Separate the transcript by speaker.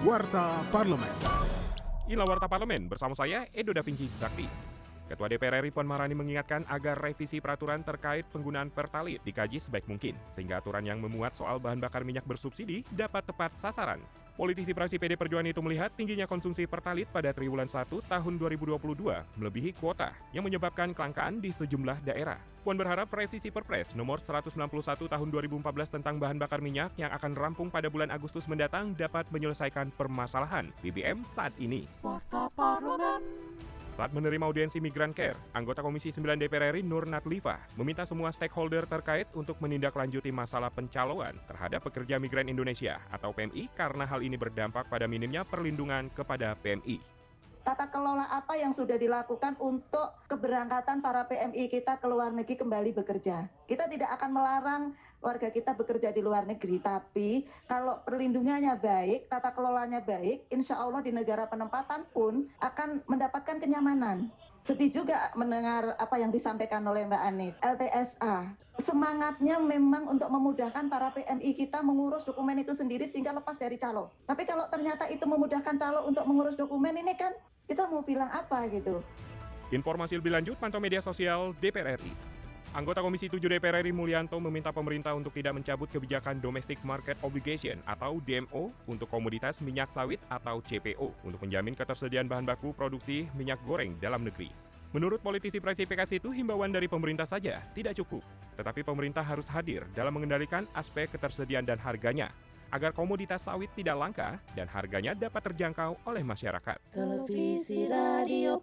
Speaker 1: Warta Parlemen.
Speaker 2: Inilah Warta Parlemen bersama saya Edo Da Vinci Sakti. Ketua DPR RI Puan Maharani mengingatkan agar revisi peraturan terkait penggunaan pertalit dikaji sebaik mungkin, sehingga aturan yang memuat soal bahan bakar minyak bersubsidi dapat tepat sasaran. Politisi praksi PD Perjuangan itu melihat tingginya konsumsi pertalit pada triwulan 1 tahun 2022 melebihi kuota yang menyebabkan kelangkaan di sejumlah daerah. Puan berharap revisi Perpres nomor 191 tahun 2014 tentang bahan bakar minyak yang akan rampung pada bulan Agustus mendatang dapat menyelesaikan permasalahan BBM saat ini. Saat menerima audiensi Migran Care, anggota Komisi 9 DPR RI Nur Natlifa meminta semua stakeholder terkait untuk menindaklanjuti masalah pencalonan terhadap pekerja migran Indonesia atau PMI karena hal ini berdampak pada minimnya perlindungan kepada PMI
Speaker 3: tata kelola apa yang sudah dilakukan untuk keberangkatan para PMI kita ke luar negeri kembali bekerja. Kita tidak akan melarang warga kita bekerja di luar negeri, tapi kalau perlindungannya baik, tata kelolanya baik, insya Allah di negara penempatan pun akan mendapatkan kenyamanan. Sedih juga mendengar apa yang disampaikan oleh Mbak Anies, LTSA. Semangatnya memang untuk memudahkan para PMI kita mengurus dokumen itu sendiri sehingga lepas dari calo. Tapi kalau ternyata itu memudahkan calo untuk mengurus dokumen ini kan kita mau bilang apa gitu.
Speaker 2: Informasi lebih lanjut pantau media sosial DPR RI. Anggota Komisi 7 DPR RI Mulyanto meminta pemerintah untuk tidak mencabut kebijakan Domestic Market Obligation atau DMO untuk komoditas minyak sawit atau CPO untuk menjamin ketersediaan bahan baku produksi minyak goreng dalam negeri. Menurut politisi praksi PKS itu, himbauan dari pemerintah saja tidak cukup, tetapi pemerintah harus hadir dalam mengendalikan aspek ketersediaan dan harganya agar komoditas sawit tidak langka dan harganya dapat terjangkau oleh masyarakat.
Speaker 4: Televisi Radio.